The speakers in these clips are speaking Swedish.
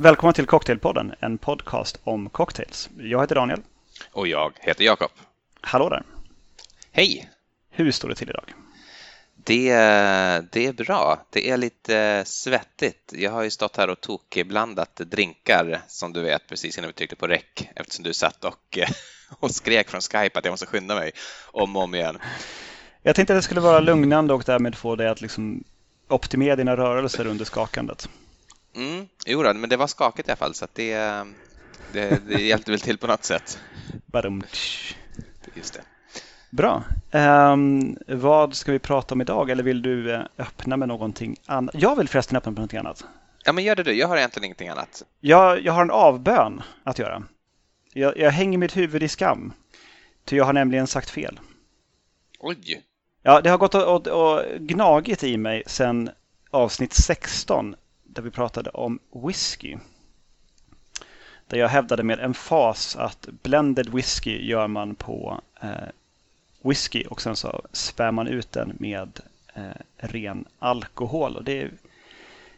Välkommen till Cocktailpodden, en podcast om cocktails. Jag heter Daniel. Och jag heter Jakob. Hallå där. Hej! Hur står det till idag? Det, det är bra. Det är lite svettigt. Jag har ju stått här och tokblandat drinkar som du vet precis innan vi tryckte på räck eftersom du satt och, och skrek från Skype att jag måste skynda mig om och om igen. Jag tänkte att det skulle vara lugnande och därmed få dig att liksom optimera dina rörelser under skakandet. Mm, jo, då, men det var skakigt i alla fall så det, det, det hjälpte väl till på något sätt. Just det. Bra. Um, vad ska vi prata om idag? Eller vill du uh, öppna med någonting annat? Jag vill förresten öppna med någonting annat. Ja, men gör det du. Jag har egentligen ingenting annat. Jag, jag har en avbön att göra. Jag, jag hänger mitt huvud i skam. Ty jag har nämligen sagt fel. Oj! Ja, det har gått och, och, och gnagit i mig sedan avsnitt 16 där vi pratade om whisky. Där jag hävdade med emfas att blended whisky gör man på eh, whisky och sen så spär man ut den med eh, ren alkohol. Och det,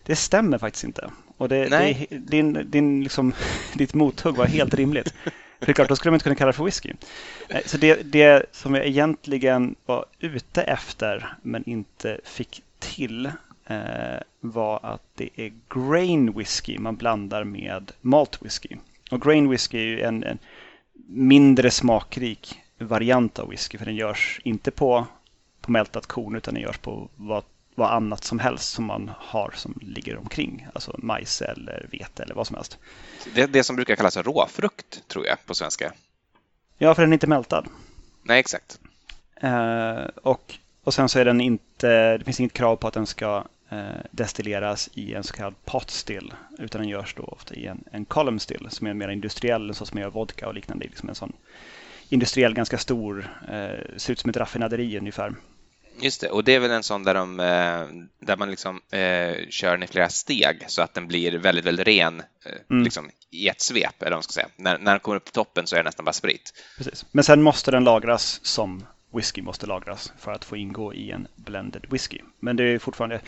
det stämmer faktiskt inte. Och det, det, din, din, liksom, ditt mothugg var helt rimligt. För det är klart, då skulle man inte kunna kalla det för whisky. Så det, det som jag egentligen var ute efter men inte fick till eh, var att det är grain whisky man blandar med malt whisky. Och grain whisky är en, en mindre smakrik variant av whisky för den görs inte på, på mältat korn utan den görs på vad, vad annat som helst som man har som ligger omkring. Alltså majs eller vete eller vad som helst. Det det som brukar kallas råfrukt tror jag på svenska. Ja, för den är inte mältad. Nej, exakt. Eh, och, och sen så är den inte, det finns inget krav på att den ska eh, destilleras i en så kallad pot still utan den görs då ofta i en, en column still som är mer industriell, så som man gör vodka och liknande. Liksom en sån industriell, ganska stor, eh, ser ut som ett raffinaderi ungefär. Just det, och det är väl en sån där, de, eh, där man liksom eh, kör den i flera steg så att den blir väldigt, väldigt ren eh, mm. liksom, i ett svep, eller vad man ska säga. När, när den kommer upp på toppen så är det nästan bara sprit. Precis. Men sen måste den lagras som whisky måste lagras för att få ingå i en blended whisky. Men det är fortfarande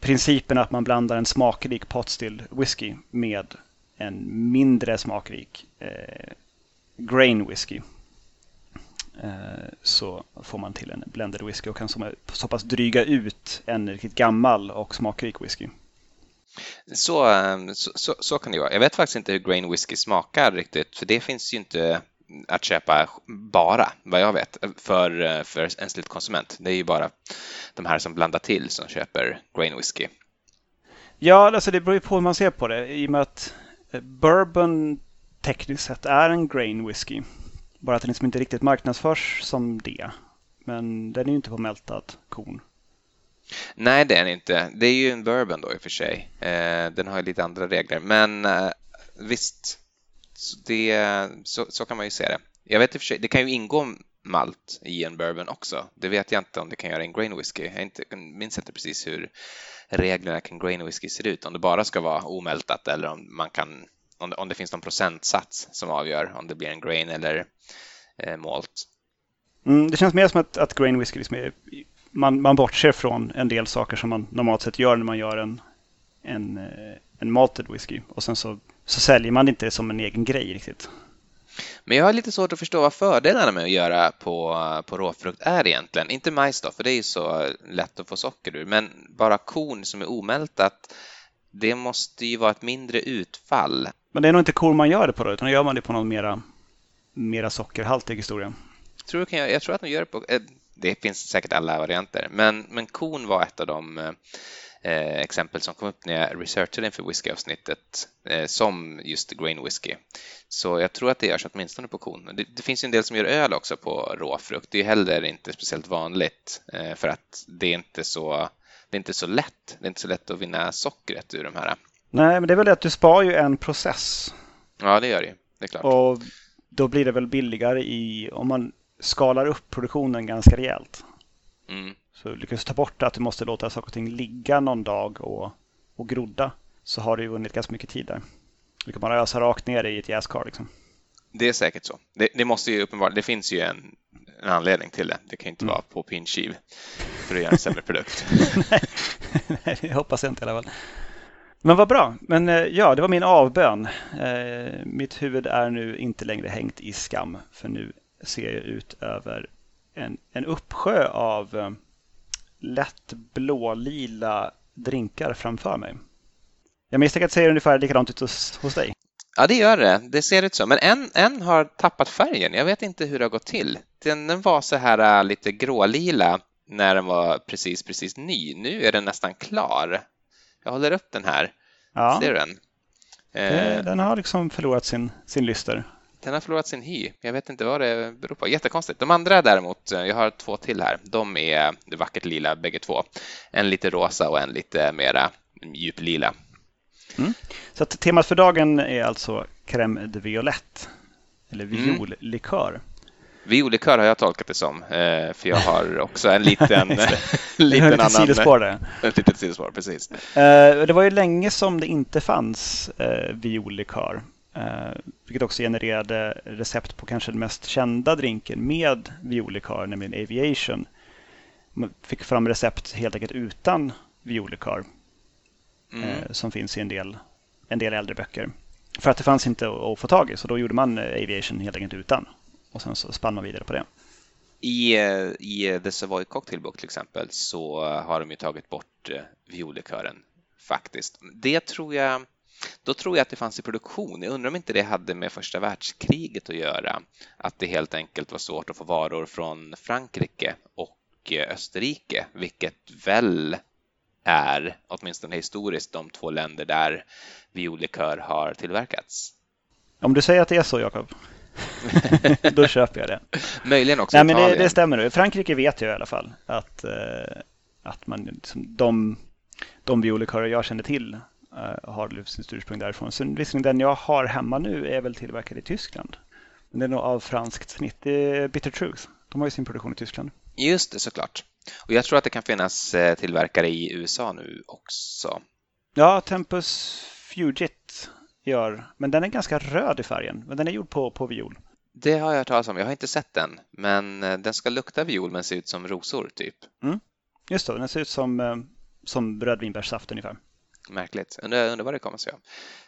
principen att man blandar en smakrik potstill whisky med en mindre smakrik eh, grain whisky. Eh, så får man till en blended whisky och kan så pass dryga ut en riktigt gammal och smakrik whisky. Så, eh, så, så, så, kan det vara. Jag vet faktiskt inte hur grain whisky smakar riktigt, för det finns ju inte att köpa bara, vad jag vet, för, för en slutkonsument. Det är ju bara de här som blandar till som köper grain whisky. Ja, alltså det beror ju på hur man ser på det. I och med att bourbon tekniskt sett är en grain whisky. Bara att den liksom inte riktigt marknadsförs som det. Men den är ju inte på mältat korn. Nej, det är den inte. Det är ju en bourbon då i och för sig. Eh, den har ju lite andra regler. Men eh, visst, det, så, så, kan man ju se det. Jag vet i och för sig, det kan ju ingå malt i en bourbon också. Det vet jag inte om det kan göra i en grain whisky. Jag inte, minns inte precis hur reglerna kring grain whisky ser ut. Om det bara ska vara omältat eller om man kan om det, om det finns någon procentsats som avgör om det blir en grain eller eh, malt. Mm, det känns mer som att, att grain whisky liksom är, man, man bortser från en del saker som man normalt sett gör när man gör en, en, eh, en malted whisky. Och sen så, så säljer man det inte som en egen grej riktigt. Men jag har lite svårt att förstå vad fördelarna med att göra på, på råfrukt är egentligen. Inte majs då, för det är ju så lätt att få socker ur, men bara korn som är omältat, det måste ju vara ett mindre utfall. Men det är nog inte korn man gör det på då, utan gör man det på någon mera, mera sockerhaltig historia. Tror jag, jag tror att de gör det på... Eh, det finns säkert alla varianter, men, men kon var ett av de eh, exempel som kom upp när jag researchade inför whiskyavsnittet eh, som just grain whisky. Så jag tror att det görs åtminstone på kon. Det, det, finns ju en del som gör öl också på råfrukt. Det är heller inte speciellt vanligt eh, för att det är inte så det är inte så lätt. Det är inte så lätt att vinna sockret ur de här. Nej, men det är väl det att du spar ju en process. Ja, det gör det Det är klart. Och då blir det väl billigare i om man skalar upp produktionen ganska rejält. Mm. Så lyckas du ta bort att du måste låta saker och ting ligga någon dag och, och grodda så har du ju vunnit ganska mycket tid där. Du kan bara ösa rakt ner i ett jäskar liksom. Det är säkert så. Det, det måste ju uppenbarligen, det finns ju en, en anledning till det. Det kan ju inte mm. vara på pinskiv för att göra en sämre produkt. nej, nej, det hoppas jag inte i alla fall. Men vad bra. Men eh, ja, det var min avbön. Eh, mitt huvud är nu inte längre hängt i skam. För nu ser jag ut över en, en uppsjö av eh, lätt blålila drinkar framför mig. Jag misstänker att det ser ungefär likadant ut hos, hos dig. Ja, det gör det. Det ser ut så. Men en, en har tappat färgen. Jag vet inte hur det har gått till. Den, den var så här lite grålila när den var precis, precis ny. Nu är den nästan klar. Jag håller upp den här. Ja. Ser du den? Eh, den har liksom förlorat sin, sin lyster. Den har förlorat sin hy. Jag vet inte vad det beror på. Jättekonstigt. De andra däremot, jag har två till här. De är vackert lila bägge två. En lite rosa och en lite mera djuplila. Mm. Så att temat för dagen är alltså crème de violette. Eller mm. viollikör. Mm. Violikör har jag tolkat det som, eh, för jag har också en liten, liten annan... sidospår där. Ett litet sidospår, precis. Eh, det var ju länge som det inte fanns eh, violikör. Vilket också genererade recept på kanske den mest kända drinken med violikör, nämligen Aviation. Man fick fram recept helt enkelt utan violikör. Mm. Som finns i en del, en del äldre böcker. För att det fanns inte att få tag i, så då gjorde man Aviation helt enkelt utan och sen så spann man vidare på det. I, eh, i The Savoy Cocktail Book till exempel så har de ju tagit bort eh, viollikören faktiskt. Det tror jag då tror jag att det fanns i produktion. Jag undrar om inte det hade med första världskriget att göra. Att det helt enkelt var svårt att få varor från Frankrike och eh, Österrike, vilket väl är, åtminstone historiskt, de två länder där violikör har tillverkats. Om du säger att det är så, Jakob. Då köper jag det. Möjligen också Nej, men det, det stämmer. Frankrike vet jag i alla fall att, eh, att man, de, de violikörer jag känner till har sitt ursprung därifrån. Så visserligen den jag har hemma nu är väl tillverkad i Tyskland. Men det är nog av franskt snitt. Det är Bitter Truth. De har ju sin produktion i Tyskland. Just det, såklart. Och jag tror att det kan finnas eh, tillverkare i USA nu också. Ja, Tempus Fugit gör. Men den är ganska röd i färgen. Men den är gjord på, på viol. Det har jag hört talas om. Jag har inte sett den. Men eh, den ska lukta viol men se ut som rosor typ. Mm. Just det, den ser ut som, eh, som rödvinbärssaft ungefär. Märkligt. Undrar, undrar vad det kommer sig av.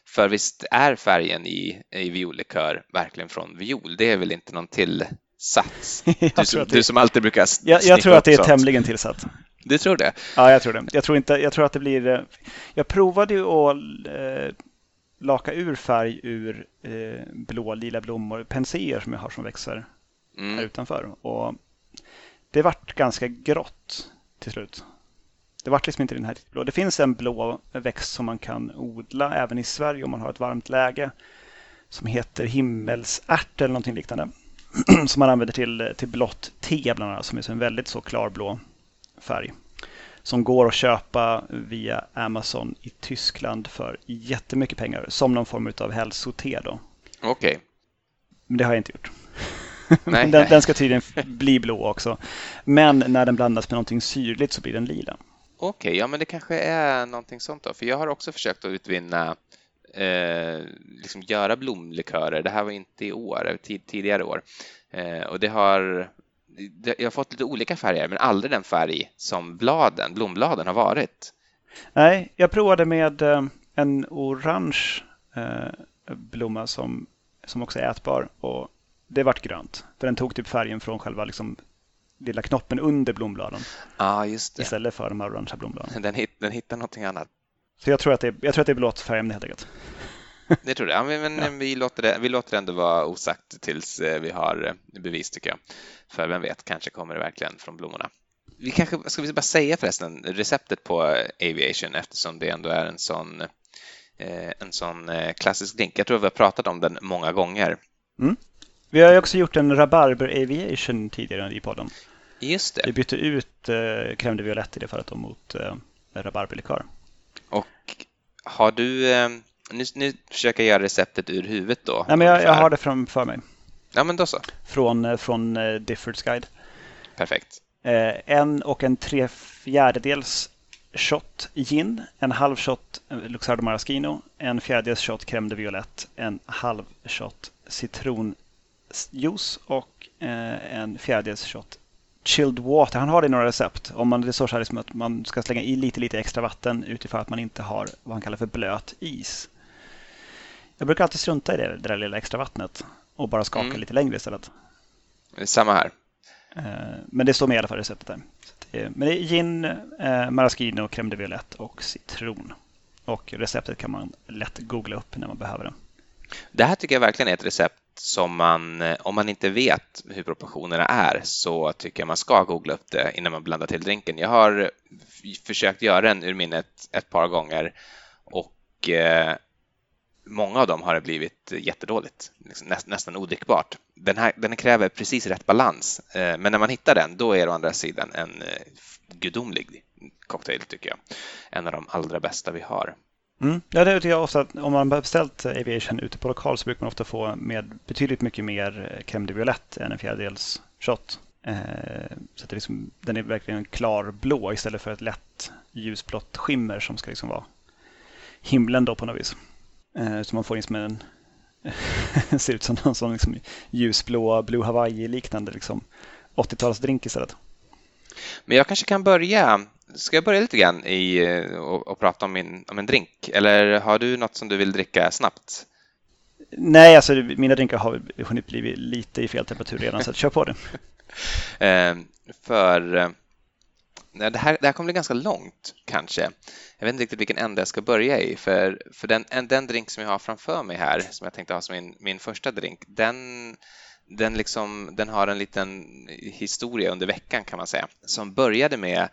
För visst är färgen i, i viollikör verkligen från viol? Det är väl inte någon tillsats? Du som, du som alltid brukar Jag, jag tror att det är sånt. tämligen tillsatt. Du tror det? Ja, jag tror det. Jag tror, inte, jag tror att det blir... Eh, jag provade ju att laka ur färg ur eh, blå, lila blommor, penséer som jag har som växer mm. här utanför. Och det vart ganska grått till slut. Det vart liksom inte den här blå. Det finns en blå växt som man kan odla även i Sverige om man har ett varmt läge som heter himmelsärt eller någonting liknande. som man använder till, till blått te bland annat som är en väldigt så klarblå färg som går att köpa via Amazon i Tyskland för jättemycket pengar. Som någon form av hälsote då. Okej. Okay. Men det har jag inte gjort. Nej, den, den, ska tydligen bli blå också. Men när den blandas med någonting syrligt så blir den lila. Okej, okay, ja men det kanske är någonting sånt då. För jag har också försökt att utvinna, eh, liksom göra blomlikörer. Det här var inte i år, tid, tidigare år. Eh, och det har jag har fått lite olika färger, men aldrig den färg som bladen, blombladen har varit. Nej, jag provade med eh, en orange eh, blomma som, som också är ätbar och det vart grönt. För den tog typ färgen från själva liksom, lilla knoppen under blombladen. ah, just det. Istället för de här orangea blombladen. Den, hit, den hittar någonting annat. Så jag tror att det, jag tror att det är blått färgämne helt enkelt. Det tror jag. Ja, men, ja. Vi, låter det, vi låter det ändå vara osagt tills eh, vi har eh, bevis tycker jag. För vem vet, kanske kommer det verkligen från blommorna. Vi kanske, ska vi bara säga förresten receptet på Aviation eftersom det ändå är en sån, eh, en sån klassisk drink. Jag tror vi har pratat om den många gånger. Mm. Vi har ju också gjort en rabarber aviation tidigare i podden. Just det. Vi bytte ut eh, crème de violette i det fallet mot eh, rabarberlikör. Och har du eh, nu, nu försöker jag göra receptet ur huvudet då. Nej, men jag, jag har det framför mig. Ja, men då så. Från, eh, från uh, Diffords guide. Perfekt. Uh, en och en tre fjärdedels shot gin, en halv shot Luxardo Maraschino, en fjärdedels shot crème de violette, en halv shot citronjuice och uh, en fjärdedels shot chilled water, han har det i några recept. Om man, det står så här liksom att man ska slänga i lite, lite extra vatten utifrån att man inte har vad han kallar för blöt is. Jag brukar alltid strunta i det, det där lilla extra vattnet och bara skaka mm. lite längre istället. Samma här. Eh, men det står med i alla fall receptet där. Men det är gin, eh, maraschino, crème de violette och citron. Och receptet kan man lätt googla upp när man behöver det. Det här tycker jag verkligen är ett recept som man, eh, om man inte vet hur proportionerna är, så tycker jag man ska googla upp det innan man blandar till drinken. Jag har försökt göra den ur minnet ett par gånger och eh, många av dem har det blivit jättedåligt, liksom näst, nästan odrickbart. Den, här, den kräver precis rätt balans, eh, men när man hittar den, då är det å andra sidan en eh, gudomlig cocktail tycker jag. En av de allra bästa vi har. Mm. Ja, det tycker jag ofta att om man har beställt Aviation ute på lokal så brukar man ofta få med betydligt mycket mer eh, crème de violette än en fjärdedels shot. Eh, så att det liksom, den är verkligen klarblå istället för ett lätt ljusblått skimmer som ska liksom vara himlen då på något vis. Eh, så man får liksom en ser ut som någon sån liksom ljusblå Blue Hawaii-liknande liksom 80-talsdrink istället. Men jag kanske kan börja Ska jag börja lite grann i och, och prata om, min, om en drink? Eller har du något som du vill dricka snabbt? Nej, alltså mina drinkar har hunnit bli lite i fel temperatur redan, så kör på det. eh, för eh, det här, det här kommer bli ganska långt kanske. Jag vet inte riktigt vilken ände jag ska börja i, för, för den, den drink som jag har framför mig här, som jag tänkte ha som min, min första drink, den den, liksom, den har en liten historia under veckan kan man säga, som började med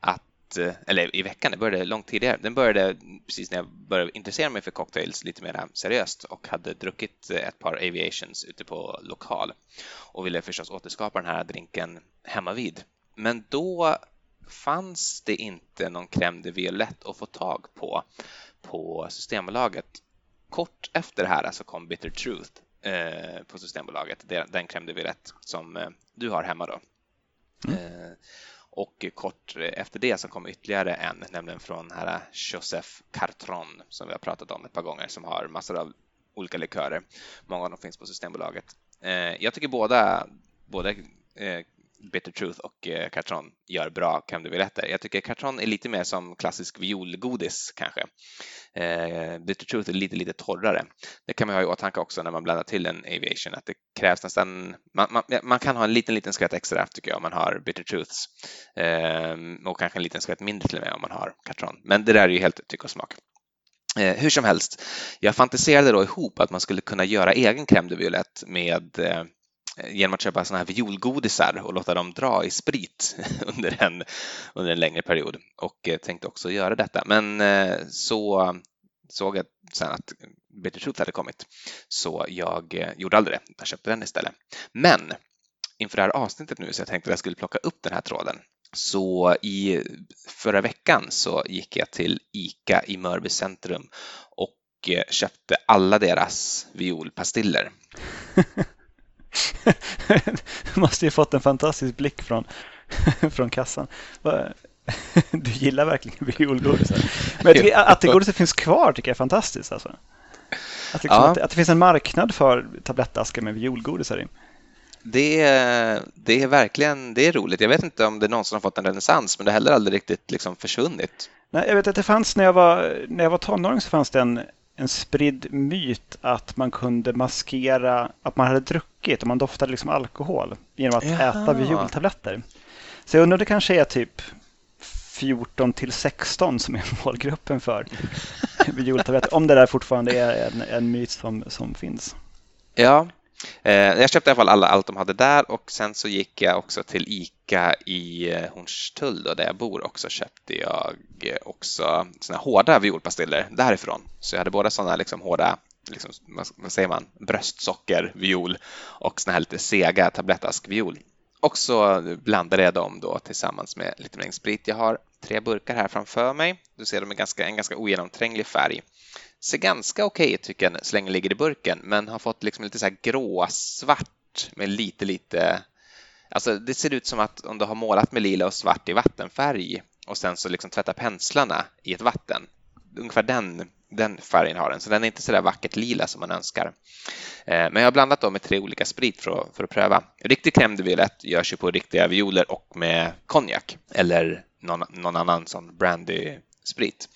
att, eh, eller i veckan, det började långt tidigare. Den började precis när jag började intressera mig för cocktails lite mer seriöst och hade druckit eh, ett par aviations ute på lokal och ville förstås återskapa den här drinken hemma vid. Men då fanns det inte någon crème de violette att få tag på på Systembolaget. Kort efter det här alltså kom Bitter Truth eh, på Systembolaget, den crème de violette som eh, du har hemma då. Mm. Eh, och kort efter det så kom ytterligare en, nämligen från här Joseph Cartron som vi har pratat om ett par gånger som har massor av olika likörer. Många av dem finns på Systembolaget. Jag tycker båda, både Bitter Truth och eh, Cartron gör bra Crème de Violette. Jag tycker Cartron är lite mer som klassisk violgodis kanske. Eh, Bitter Truth är lite, lite torrare. Det kan man ha i åtanke också när man blandar till en Aviation, att det krävs nästan, man, man, man kan ha en liten, liten skvätt extra tycker jag om man har Bitter Truths eh, och kanske en liten skvätt mindre till och med om man har Cartron. Men det där är ju helt tycke och smak. Eh, hur som helst, jag fantiserade då ihop att man skulle kunna göra egen crème de violette med Eh, Eh, genom att köpa sådana här violgodisar och låta dem dra i sprit under en, under en längre period och eh, tänkte också göra detta. Men eh, så såg jag sen att Bitter Truth hade kommit så jag gjorde aldrig det. Jag köpte den istället. Men inför det här avsnittet nu så jag tänkte att jag skulle plocka upp den här tråden. Så i förra veckan så gick jag till ICA i Mörby centrum och köpte alla deras violpastiller. du måste ju fått en fantastisk blick från, från kassan. Du gillar verkligen violgodis. Men tycker, att det godiset finns kvar tycker jag är fantastiskt. Alltså. Att, liksom, ja. att, att, det finns en marknad för tablettaskar med violgodisar i. Det är, det är verkligen det är roligt. Jag vet inte om det någonsin har fått en renässans, men det har heller aldrig riktigt liksom försvunnit. Nej, jag vet att det fanns när jag var, när jag var tonåring så fanns det en, en spridd myt att man kunde maskera att man hade druckit och man doftade liksom alkohol genom att Jaha. äta violtabletter. Så jag undrar om det kanske är typ 14 till 16 som är målgruppen för violtabletter. Om det där fortfarande är en, en myt som, som finns. Ja, Eh, jag köpte i alla fall alla, allt de hade där och sen så gick jag också till ICA i eh, Hornstull då, där jag bor också köpte jag eh, också såna hårda violpastiller därifrån. Så jag hade båda sådana liksom hårda liksom, vad säger man, bröstsockerviol och såna här lite sega tablettaskviol. Och så blandade jag dem då tillsammans med lite mängd sprit. Jag har tre burkar här framför mig. Du ser de är ganska, en ganska ogenomtränglig färg ser ganska okej ut tycker jag så länge ligger i burken, men har fått liksom lite så här gråsvart med lite, lite Alltså det ser ut som att om du har målat med lila och svart i vattenfärg och sen så liksom tvättar penslarna i ett vatten. Ungefär den Den färgen har den, så den är inte så där vackert lila som man önskar. Eh, men jag har blandat dem med tre olika sprit för att, för att pröva. Riktig crème de violette görs ju på riktiga violer och med konjak eller någon, någon annan sån brandy-sprit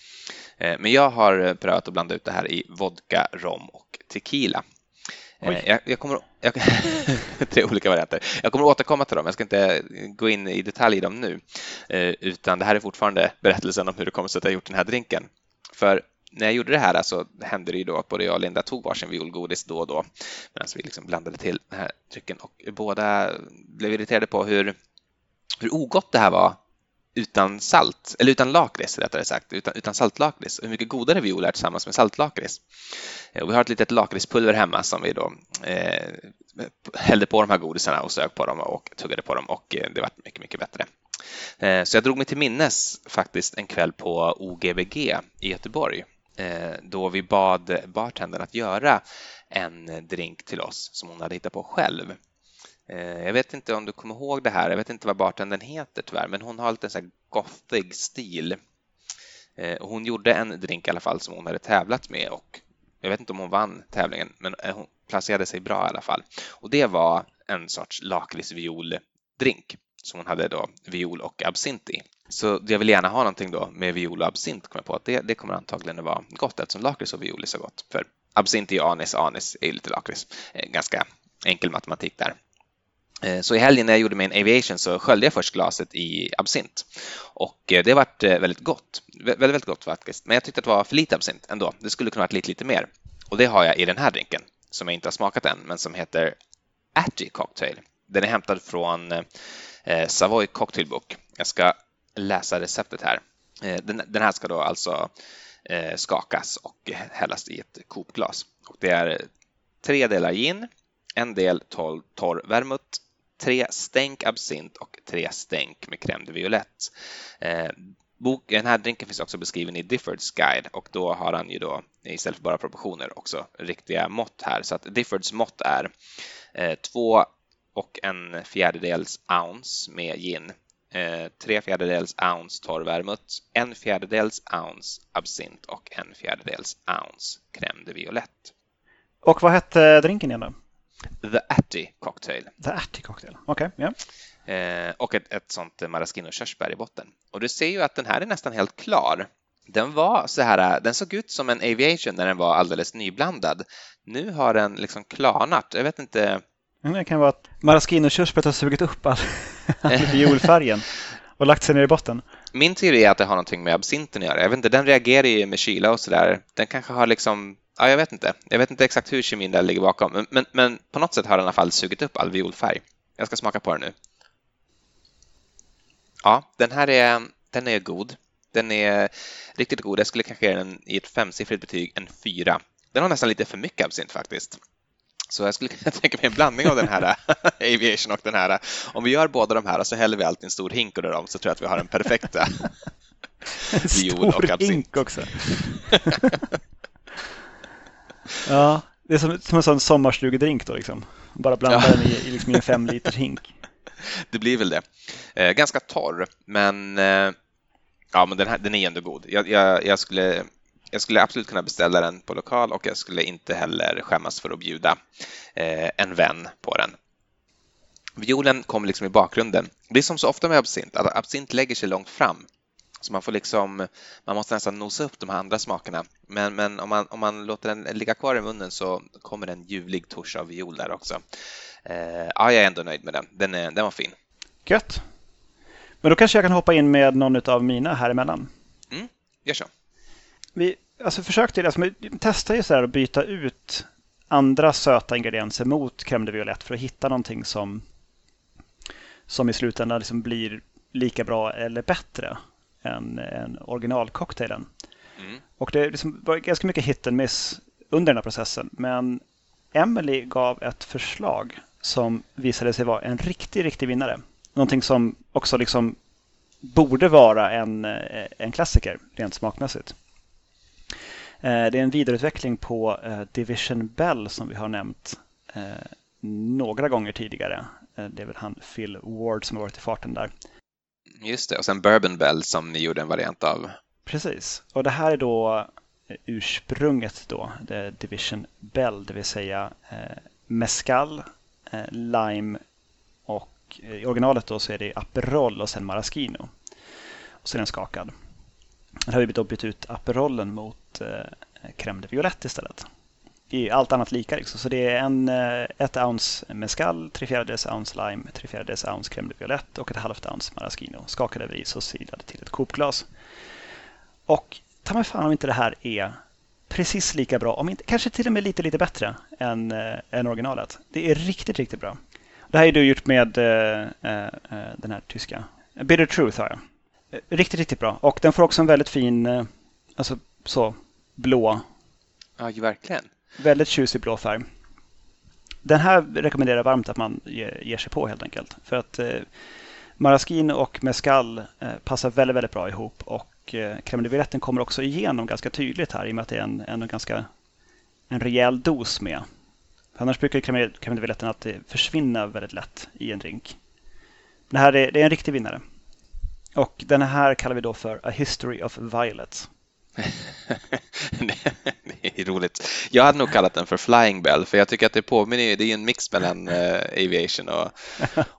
men jag har prövat att blanda ut det här i vodka, rom och tequila. Jag, jag, kommer, jag, tre olika varianter. Jag kommer återkomma till dem. Jag ska inte gå in i detalj i dem nu, utan det här är fortfarande berättelsen om hur det kommer sig att jag gjort den här drinken. För när jag gjorde det här så hände det ju då att både jag och Linda tog varsin violgodis då och då medan vi liksom blandade till den här drycken och båda blev irriterade på hur, hur ogott det här var utan salt, eller utan lakrits rättare sagt, utan, utan saltlakrits hur mycket godare viol är tillsammans med saltlakrits. Eh, vi har ett litet lakritspulver hemma som vi då eh, hällde på de här godisarna och sög på dem och tuggade på dem och eh, det var mycket, mycket bättre. Eh, så jag drog mig till minnes faktiskt en kväll på OGBG i Göteborg eh, då vi bad bartendern att göra en drink till oss som hon hade hittat på själv. Eh, jag vet inte om du kommer ihåg det här, jag vet inte vad bartendern heter tyvärr, men hon har lite sån här gothig stil. Eh, hon gjorde en drink i alla fall som hon hade tävlat med och jag vet inte om hon vann tävlingen, men eh, hon placerade sig bra i alla fall. Och det var en sorts lakritsvioldrink som hon hade då viol och absint i. Så jag vill gärna ha någonting då med viol och absint, kom jag på att det, det kommer antagligen att vara gott eftersom lakrits och viol är så gott. För absint är ju anis, anis är ju lite lakrits. Ganska enkel matematik där. Eh, så i helgen när jag gjorde min aviation så sköljde jag först glaset i absint och eh, det vart eh, väldigt gott. Väldigt, väldigt gott faktiskt. Men jag tyckte att det var för lite absint ändå. Det skulle kunna varit lite, lite mer. Och det har jag i den här drinken som jag inte har smakat än, men som heter Atty Cocktail. Den är hämtad från eh, Savoy Cocktail Book. Jag ska läsa receptet här. Eh, den, den, här ska då alltså eh, skakas och hällas i ett kopglas. Och det är tre delar gin, en del torr, torr vermouth, tre stänk absint och tre stänk med crème de violette. Eh, bok, den här drinken finns också beskriven i Diffords guide och då har han ju då istället för bara proportioner också riktiga mått här. Så att Diffords mått är eh, två och en fjärdedels ounce med gin, eh, tre fjärdedels ounce torr vermouth, en fjärdedels ounce absint och en fjärdedels ounce crème de violette. Och vad hette drinken igen då? The Atty Cocktail. The Atty Cocktail, okej. Okay, yeah. eh, och ett, ett sånt maraschino körsbär i botten. Och du ser ju att den här är nästan helt klar. Den var så här, den såg ut som en aviation när den var alldeles nyblandad. Nu har den liksom klarnat. Jag vet inte det kan vara att maraschino-körsbäret har sugit upp all, all violfärgen och lagt sig ner i botten. Min teori är att det har någonting med absinten att göra. Jag vet inte, den reagerar ju med kyla och sådär. Den kanske har liksom, ja jag vet inte. Jag vet inte exakt hur kemin där ligger bakom. Men, men, men på något sätt har den i alla fall sugit upp all violfärg. Jag ska smaka på den nu. Ja, den här är, den är god. Den är riktigt god. Jag skulle kanske ge den i ett femsiffrigt betyg, en fyra. Den har nästan lite för mycket absint faktiskt. Så jag skulle kunna tänka mig en blandning av den här Aviation och den här. Om vi gör båda de här så häller vi alltid en stor hink under dem så tror jag att vi har den perfekta en stor hink också. Ja, det är som, som en sån sommarstugedrink då liksom. Bara blanda ja. den i, i, liksom, en fem liters hink. Det blir väl det. Eh, ganska torr, men eh, ja, men den, här, den är ändå god. Jag, jag, jag skulle jag skulle absolut kunna beställa den på lokal och jag skulle inte heller skämmas för att bjuda eh, en vän på den. Violen kommer liksom i bakgrunden. Det är som så ofta med absint, att absint lägger sig långt fram. Så man får liksom, man måste nästan nosa upp de här andra smakerna. Men, men om, man, om man låter den ligga kvar i munnen så kommer en ljuvlig touch av viol där också. Eh, ja, jag är ändå nöjd med den. Den, är, den var fin. Gött. Men då kanske jag kan hoppa in med någon av mina här emellan. Mm, gör så vi alltså försökte, alltså, vi testade ju så här att byta ut andra söta ingredienser mot crème de violette för att hitta någonting som, som i slutändan liksom blir lika bra eller bättre än, än originalcocktailen. Mm. Och det liksom var ganska mycket hit and miss under den här processen. Men Emily gav ett förslag som visade sig vara en riktig, riktig vinnare. Någonting som också liksom borde vara en, en klassiker rent smakmässigt. Eh, det är en vidareutveckling på eh, Division Bell som vi har nämnt eh, några gånger tidigare. Det är väl han Phil Ward som har varit i farten där. Just det, och sen Bourbon Bell som ni gjorde en variant av. Precis, och det här är då eh, ursprunget då, det Division Bell, det vill säga eh, mescal, eh, lime och eh, i originalet då så är det Aperol och sen Maraschino. Och så är den skakad. Här har vi då bytt ut Aperolen mot eh, crème de violette istället. I allt annat lika liksom. Så det är en, eh, ett ounce mescal, tre fjärdedels ounce lime, tre fjärdedels ounce crème de violette och ett halvt ounce maraschino. Skakade över is och silade till ett kopglas. Och ta mig fan om inte det här är precis lika bra, om inte, kanske till och med lite, lite bättre än, äh, än originalet. Det är riktigt, riktigt bra. Det här är du gjort med äh, äh, den här tyska. Bitter Truth har jag. Riktigt, riktigt bra. Och den får också en väldigt fin, alltså så, blå. Ja, verkligen. Väldigt tjusig blå färg. Den här rekommenderar jag varmt att man ger sig på helt enkelt. För att eh, Maraskin och Mescal eh, passar väldigt, väldigt bra ihop och eh, crème de violetten kommer också igenom ganska tydligt här i och med att det är en, en, ganska, en rejäl dos med. För annars brukar crème de violetten att försvinna väldigt lätt i en drink. Det här är, det är en riktig vinnare. Och den här kallar vi då för A History of Violets. det är roligt. Jag hade nog kallat den för Flying Bell för jag tycker att det påminner, det är en mix mellan uh, Aviation och,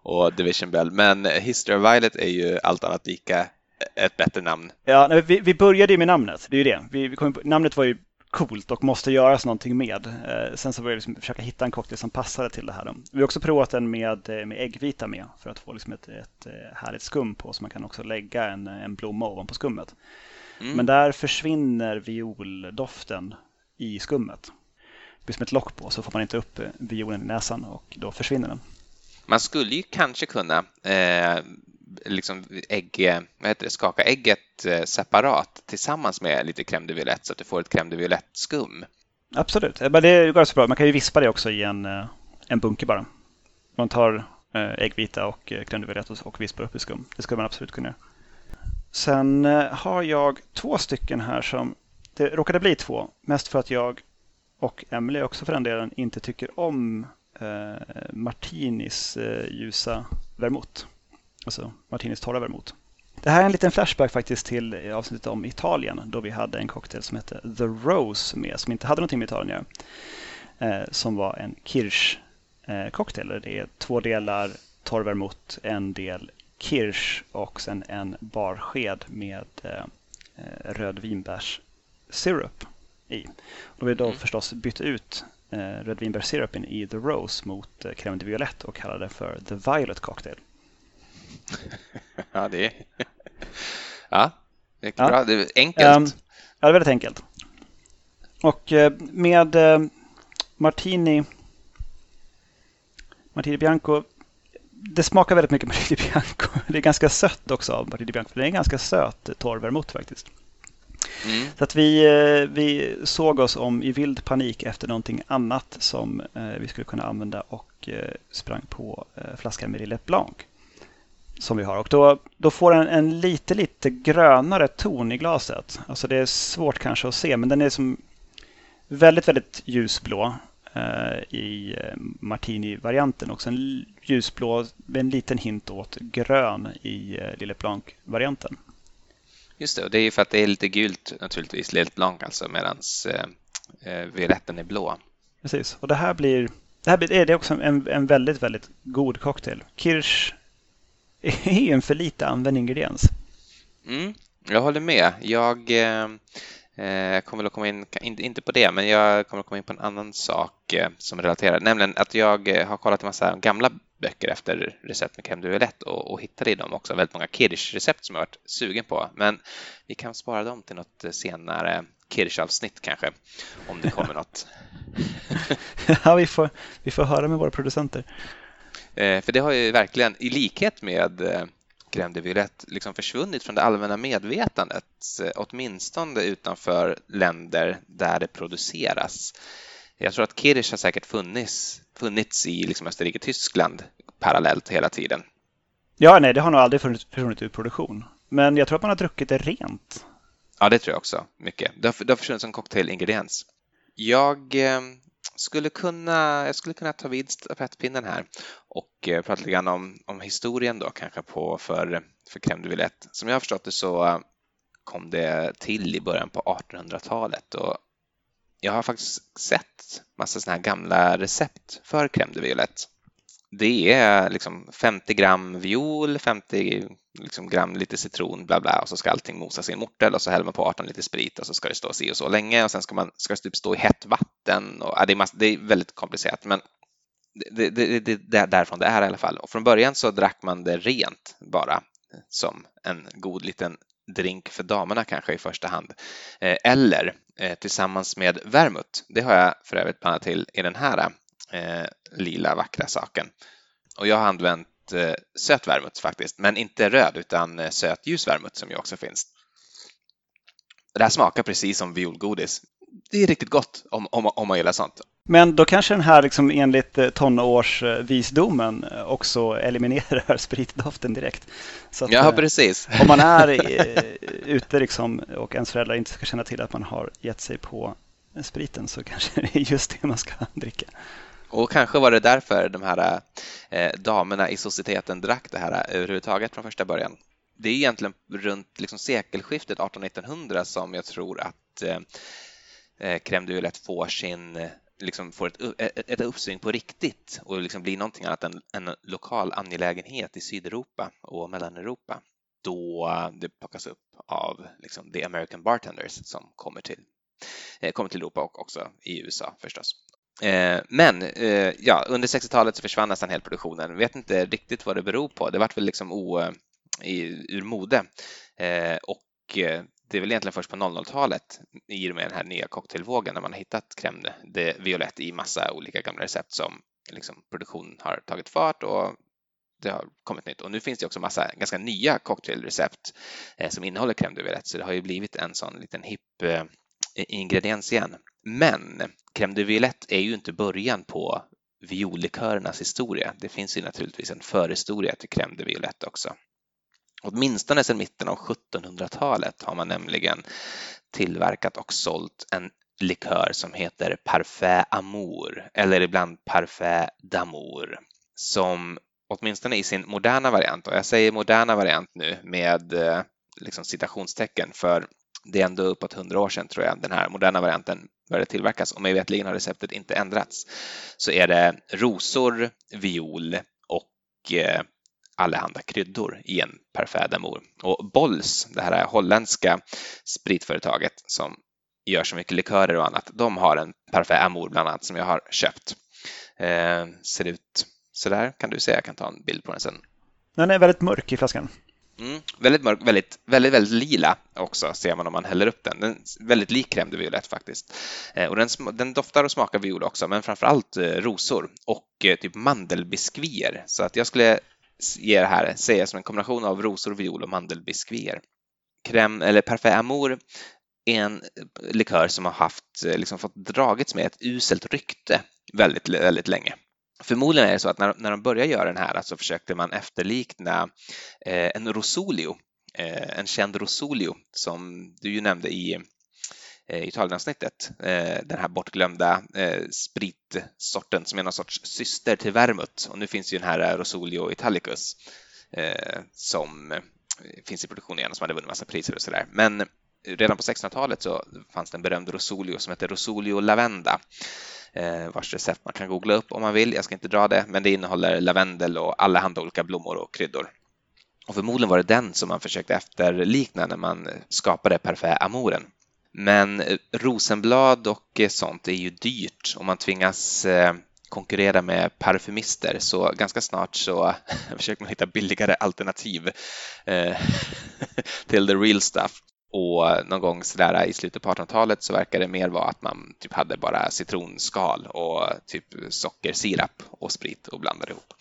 och Division Bell. Men History of Violet är ju allt annat lika ett bättre namn. Ja, nej, vi, vi började ju med namnet. Det är ju det. Vi, vi kom namnet var ju coolt och måste göras någonting med. Eh, sen så började vi liksom försöka hitta en cocktail som passade till det här. Då. Vi har också provat den med, eh, med äggvita med för att få liksom ett, ett eh, härligt skum på så man kan också lägga en, en blomma ovanpå skummet. Mm. Men där försvinner violdoften i skummet. Det blir som ett lock på så får man inte upp eh, violen i näsan och då försvinner den. Man skulle ju kanske kunna eh, liksom ägg, vad heter det, skaka ägget eh, separat tillsammans med lite crème de violette så att du får ett crème de violette-skum. Absolut, men det går så bra. Man kan ju vispa det också i en, eh, en bunke bara. Man tar eh, äggvita och crème de violette och vispar upp i skum. Det skulle man absolut kunna göra. Sen eh, har jag två stycken här som, det råkade bli två, mest för att jag och Emily också för den delen inte tycker om eh, Martinis eh, ljusa vermouth. Alltså Martinis torra vermouth. Det här är en liten flashback faktiskt till eh, avsnittet om Italien då vi hade en cocktail som hette The Rose med, som inte hade någonting med Italien att göra. Eh, som var en kirsch eh, cocktail. Det är två delar torr vermouth, en del kirsch och sen en barsked med eh, eh rödvinbärssirup i. Då har vi då mm. förstås bytt ut eh, rödvinbärssirupen i The Rose mot eh, crème de violette och kallade det för The Violet Cocktail. ja, det är, ja, det är ja. bra. Det är enkelt. Um, ja, det är väldigt enkelt. Och eh, med eh, Martini, Martini Bianco, det smakar väldigt mycket Martini Bianco. Det är ganska sött också av Martini Bianco. Det är en ganska söt torr vermouth faktiskt. Mm. Så att vi, eh, vi såg oss om i vild panik efter någonting annat som vi skulle kunna använda och sprang på flaskan med Lillet Blanc som vi har. Och då, då får den en lite, lite grönare ton i glaset. Alltså det är svårt kanske att se, men den är som väldigt, väldigt ljusblå eh, i eh, Martini-varianten. Också en ljusblå med en liten hint åt grön i eh, Lille Blanc-varianten. Just det, och det är ju för att det är lite gult naturligtvis, Lille Blanc alltså, medan eh, eh, violetten är blå. Precis, och det här blir det här blir, det är också en, en väldigt, väldigt god cocktail. Kirsch, är en för lite använd ingrediens. Mm, jag håller med. Jag eh, eh kommer att komma in, inte på det, men jag kommer att komma in på en annan sak eh, som relaterar, nämligen att jag eh, har kollat en massa gamla böcker efter recept med crème de violette och, och hittade i dem också väldigt många kirsch-recept som jag varit sugen på. Men vi kan spara dem till något senare kirsch-avsnitt kanske, om det kommer något. ja, vi får, vi får höra med våra producenter. För det har ju verkligen, i likhet med eh, crème de violette, liksom försvunnit från det allmänna medvetandet, eh, åtminstone utanför länder där det produceras. Jag tror att Kirsch har säkert funnits, funnits i liksom Österrike Tyskland parallellt hela tiden. Ja, nej, det har nog aldrig försvunnit ur produktion. Men jag tror att man har druckit det rent. Ja, det tror jag också. Mycket. Det har, det har försvunnit som cocktailingrediens. Jag skulle kunna, jag skulle kunna ta vid stafettpinnen här och eh, prata lite grann om, om historien då kanske på för, för crème de Villette. Som jag har förstått det så eh, kom det till i början på 1800-talet och jag har faktiskt sett massa sådana här gamla recept för crème de Villette. Det är liksom 50 gram viol, 50 liksom gram lite citron, bla bla, och så ska allting mosas i en mortel och så häller man på 18 liter sprit och så ska det stå si och så länge och sen ska, man, ska det typ stå i hett vatten. Och, ja, det, är mass, det är väldigt komplicerat, men det, det, det, det är därifrån det är i alla fall. Och från början så drack man det rent bara som en god liten drink för damerna kanske i första hand. Eh, eller eh, tillsammans med vermouth. Det har jag för övrigt blandat till i den här eh, lila vackra saken. Och jag har använt söt vermouth faktiskt, men inte röd utan söt ljus vermouth som ju också finns. Det här smakar precis som violgodis. Det är riktigt gott om, om, om man gillar sånt. Men då kanske den här liksom enligt eh, tonårsvisdomen eh, också eliminerar spritdoften direkt. Så att, ja, eh, precis. Om man är ute liksom och ens föräldrar inte ska känna till att man har gett sig på spriten så kanske det är just det man ska dricka. Och kanske var det därför de här eh, damerna i societeten drack det här eh, överhuvudtaget från första början. Det är egentligen runt liksom sekelskiftet 1800-1900 som jag tror att eh, eh, crème de violette får sin eh, liksom får ett, ett uppsving på riktigt och liksom blir någonting annat än en lokal angelägenhet i Sydeuropa och Mellaneuropa då det plockas upp av liksom the American bartenders som kommer till, kommer till Europa och också i USA förstås. Eh, men eh, ja, under 60-talet så försvann nästan helt produktionen. Vet inte riktigt vad det beror på. Det vart väl liksom o, eh, i, ur mode och det är väl egentligen först på 00-talet i och med den här nya cocktailvågen när man har hittat crème de violette i massa olika gamla recept som liksom produktion har tagit fart och det har kommit nytt. Och nu finns det också massa ganska nya cocktailrecept som innehåller crème de violette så det har ju blivit en sån liten hipp ingrediens igen. Men crème de violette är ju inte början på viollikörernas historia. Det finns ju naturligtvis en förhistoria till crème de violette också. Åtminstone sedan mitten av 1700-talet har man nämligen tillverkat och sålt en likör som heter Parfait Amour eller ibland Parfait d'Amour som åtminstone i sin moderna variant, och jag säger moderna variant nu med eh, liksom citationstecken för det är ändå uppåt 100 år sedan tror jag den här moderna varianten började tillverkas och mig veterligen har receptet inte ändrats. Så är det rosor, viol och eh, allehanda kryddor i en Parfait d'Amour. Och Bolls, det här holländska spritföretaget som gör så mycket likörer och annat, de har en Parfait Amour bland annat som jag har köpt. Eh, ser ut sådär, kan du se, jag kan ta en bild på den sen. Den är väldigt mörk i flaskan. Mm, väldigt mörk, väldigt, väldigt, väldigt lila också ser man om man häller upp den. Den är väldigt lik crème de violette faktiskt. Eh, och den, den, doftar och smakar viol också, men framför allt eh, rosor och eh, typ mandelbiskvier. Så att jag skulle ger här säga som en kombination av rosor, viol och mandelbiskvier. Crème, eller Parfait Amour är en eh, likör som har haft, eh, liksom fått dragits med ett uselt rykte väldigt, väldigt länge. Förmodligen är det så att när, när de började göra den här så försökte man efterlikna eh, en Rosolio, eh, en känd Rosolio som du ju nämnde i Eh, i Italienavsnittet. Eh, den här bortglömda eh, spritsorten som är någon sorts syster till vermouth. Och nu finns ju den här eh, Rosolio Italicus eh, som eh, finns i produktion igen och som hade vunnit massa priser och sådär. Men redan på 1600-talet så fanns det en berömd Rosolio som hette Rosolio Lavenda Eh, vars recept man kan googla upp om man vill. Jag ska inte dra det, men det innehåller lavendel och alla olika blommor och kryddor. Och förmodligen var det den som man försökte efterlikna när man skapade Parfait Amouren. Men eh, Rosenblad och eh, sånt är ju dyrt och man tvingas eh, konkurrera med parfymister så ganska snart så försöker man hitta billigare alternativ till the real stuff. Och någon gång sådär i slutet på 1800-talet så verkar det mer vara att man typ hade bara citronskal och typ sockersirap och sprit och blandade ihop.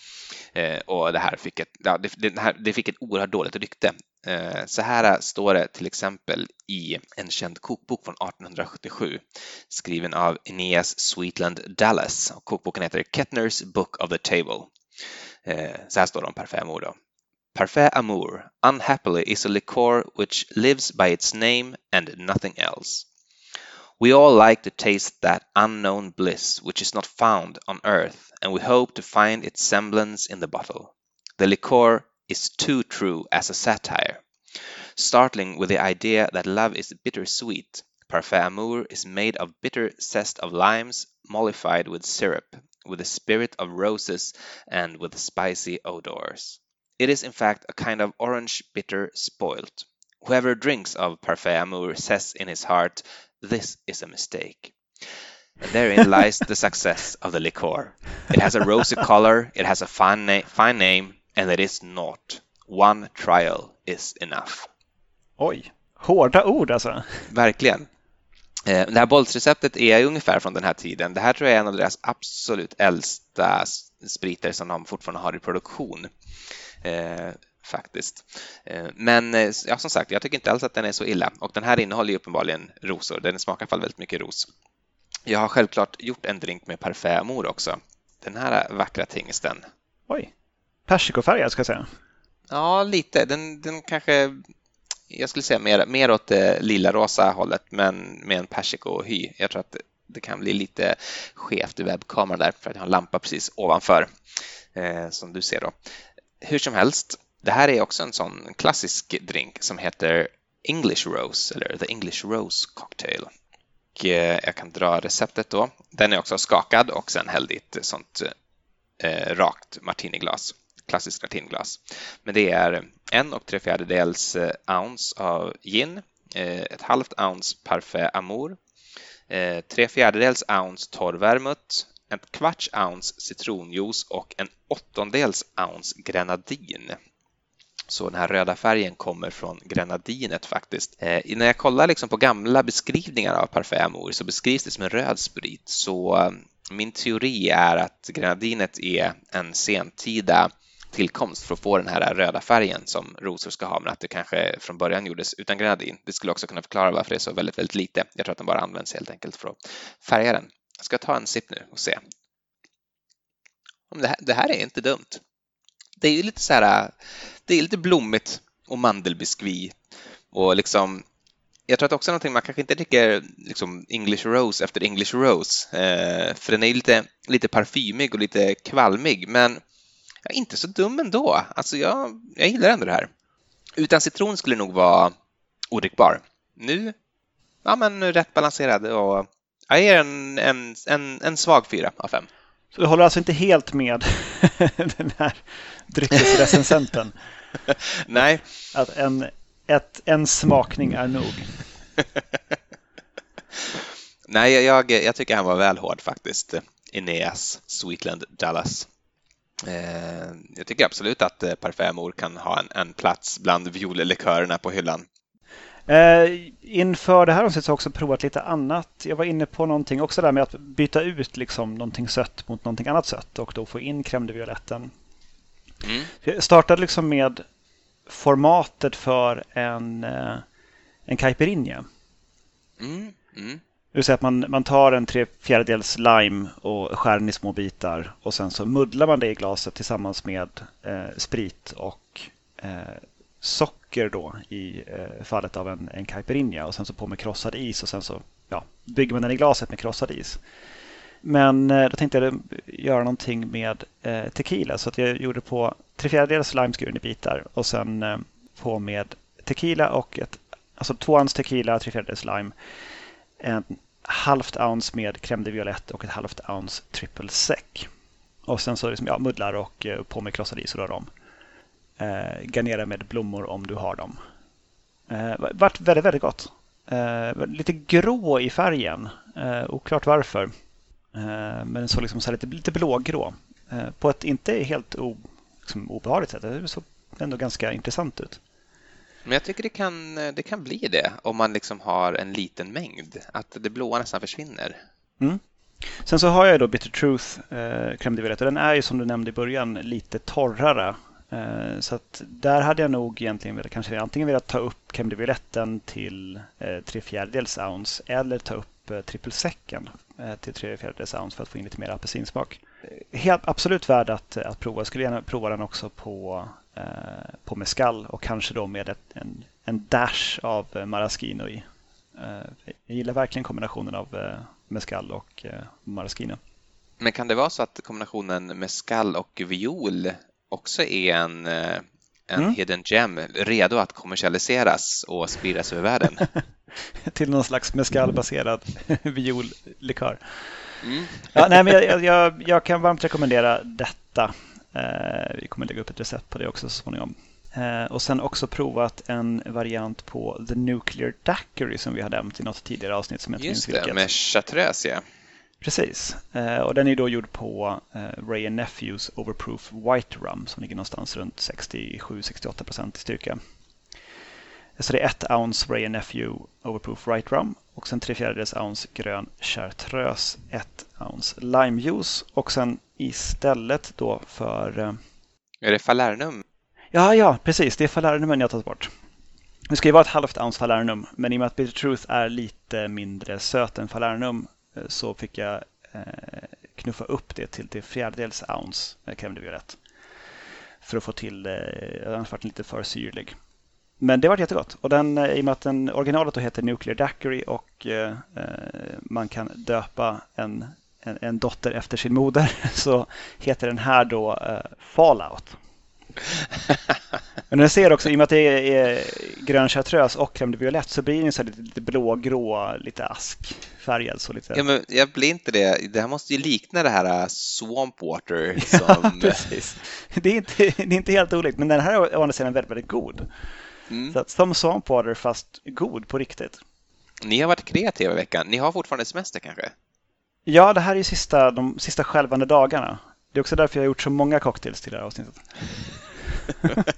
Eh, och det här fick ett, ja, det, det, här, det fick ett oerhört dåligt rykte Eh, så här står det till exempel i en känd kokbok från 1877 skriven av Aeneas Sweetland Dallas. Kokboken heter Kettners Book of the Table. Eh, så här står det om Parfait då. Parfait Amour unhappily is a liqueur which lives by its name and nothing else. We all like to taste that unknown bliss which is not found on earth and we hope to find its semblance in the bottle. The liqueur is too true as a satire. startling with the idea that love is bittersweet. Parfait Amour is made of bitter zest of limes mollified with syrup, with the spirit of roses, and with spicy odors. It is in fact a kind of orange bitter spoilt. Whoever drinks of Parfait Amour says in his heart, This is a mistake. And therein lies the success of the liqueur. It has a rosy color, it has a fine, na- fine name, and it is not. One trial is enough. Oj, hårda ord alltså. Verkligen. Eh, Det här bolsreceptet är ungefär från den här tiden. Det här tror jag är en av deras absolut äldsta spriter som de fortfarande har i produktion. Eh, faktiskt. Eh, Men eh, ja, som sagt, jag tycker inte alls att den är så illa. Och den här innehåller ju uppenbarligen rosor. Den smakar i alla fall väldigt mycket ros. Jag har självklart gjort en drink med Parfait Amour också. Den här vackra tingesten. Oj, persikofärgad ska jag säga. Ja, lite. Den, den kanske, jag skulle säga mer, mer åt det lila-rosa hållet, men med en persikohy. Jag tror att det, det kan bli lite skevt i webbkameran där, för att jag har en lampa precis ovanför, eh, som du ser då. Hur som helst, det här är också en sån klassisk drink som heter English Rose, eller The English Rose Cocktail. Och eh, jag kan dra receptet då. Den är också skakad och sen hälld i ett sånt eh, rakt martiniglas klassiskt martiniglas. Men det är en och tre fjärdedels eh, ounce av gin, eh, ett halvt ounce Parfait Amour, eh, tre fjärdedels ounce torr vermouth, en kvarts ounce citronjuice och en åttondels ounce grenadin. Så den här röda färgen kommer från grenadinet faktiskt. Eh, när jag kollar liksom på gamla beskrivningar av Parfait Amour så beskrivs det som en röd sprit. Så eh, min teori är att grenadinet är en sentida tillkomst för att få den här röda färgen som rosor ska ha, men att det kanske från början gjordes utan grenadin. Det skulle också kunna förklara varför det är så väldigt, väldigt lite. Jag tror att den bara används helt enkelt för att färga den. Jag ska ta en sipp nu och se. Det, här, det här är inte dumt. Det är ju lite så här, det är lite blommigt och mandelbiskvi och liksom jag tror att också någonting man kanske inte dricker liksom English Rose efter English Rose, eh, för den är lite, lite parfymig och lite kvalmig, men ja, inte så dum ändå. Alltså jag, jag gillar ändå det här. Utan citron skulle det nog vara odrickbar. Nu, ja men rätt balanserad och jag ger en, en, en, en svag fyra av fem. Så du håller alltså inte helt med den här dryckesrecensenten? Nej. Att en, ett, en smakning är nog? Nej, jag, jag tycker han var väl hård faktiskt. Ineas Sweetland Dallas. Eh, jag tycker absolut att eh, Parfait Amour kan ha en, en plats bland violelikörerna på hyllan. Eh, inför det här avsnittet har jag också provat lite annat. Jag var inne på någonting också där med att byta ut liksom någonting sött mot någonting annat sött och då få in crème de violetten. Mm. Jag startade liksom med formatet för en, eh, en caipirinha. Mm. Mm. Det vill säga att man, man tar en tre fjärdedels lime och skär den i små bitar och sen så muddlar man det i glaset tillsammans med eh, sprit och eh, socker då i eh, fallet av en, en caipirinha och sen så på med krossad is och sen så ja, bygger man den i glaset med krossad is. Men eh, då tänkte jag göra någonting med eh, tequila så att jag gjorde på tre fjärdedels lime skuren i bitar och sen eh, på med tequila och ett, alltså två ounce tequila, tre fjärdedels lime en halvt ounce med crème de violette och ett halvt ounce triple sec. Och sen så liksom, ja, muddlar och eh, på med krossad is och rör om. Eh, garnera med blommor om du har dem. Eh, vart väldigt, väldigt gott. Eh, lite grå i färgen. Eh, oklart varför. Eh, men såg liksom så lite, lite blågrå. Eh, på ett inte helt o, liksom, obehagligt sätt. Det såg ändå ganska intressant ut. Men jag tycker det kan, det kan bli det om man liksom har en liten mängd, att det blåa nästan försvinner. Mm. Sen så har jag då Bitter Truth eh, crème de violette och den är ju som du nämnde i början lite torrare. Eh, så att där hade jag nog egentligen velat, kanske antingen velat ta upp crème de violetten till eh, tre fjärdedels ounce eller ta upp eh, triple eh, till tre fjärdedels ounce för att få in lite mer apelsinsmak. Helt, absolut värd att, eh, att prova. Jag skulle gärna prova den också på, eh, på mescal och kanske då med ett, en, en dash av eh, maraschino i. Jag gillar verkligen kombinationen av eh, mescal och maraschino. Men kan det vara så att kombinationen mescal och viol också är en, eh, en Mm. hidden gem redo att kommersialiseras och spridas över världen. Till någon slags mescalbaserad viollikör. Mm. Ja, nej, men jag, jag- jag, kan varmt rekommendera detta. Eh, vi kommer lägga upp ett recept på det också så småningom. Eh, och sen också provat en variant på The Nuclear Daiquiri som vi har nämnt i något tidigare avsnitt som jag inte Just minns det, vilket. med chartreuse ja. Precis. Eh, och den är då gjord på eh, Ray Nephews Overproof White Rum som ligger någonstans runt 67-68 procent i styrka. Så det är ett ounce Ray Nephew Overproof White Rum och sen tre fjärdedels ounce grön chartreuse, ett ounce limejuice och sen istället då för eh, Är det Falernum? Ja, ja, precis. Det är falernum jag har tagit bort. Det ska ju vara ett halvt ounce falernum, men i och med att Bitter Truth är lite mindre söt än falernum Eh, så fick jag eh, knuffa upp det till till fjärdedels ounce eh, crème violette. För att få till, det, eh, annars var den lite för syrlig. Men det var jättegott. Och den, i och med att den originalet då heter Nuclear Daiquiri och eh, man kan döpa en, en, en dotter efter sin moder så heter den här då eh, Fallout. Men den ser också, i och med att det är grön chartreuse och crème de violette så blir den så här lite, lite blågrå, lite askfärgad. Så lite... Ja, men jag blir inte det. Det här måste ju likna det här äh, Swamp Water som... Precis. Det är, inte, det är inte helt olikt, men den här är å andra sidan väldigt, väldigt god. Mm. Så att, som Swamp Water fast god på riktigt. Ni har varit kreativa i veckan. Ni har fortfarande semester kanske? Ja, det här är ju sista, de sista skälvande dagarna. Det är också därför jag har gjort så många cocktails till det här avsnittet.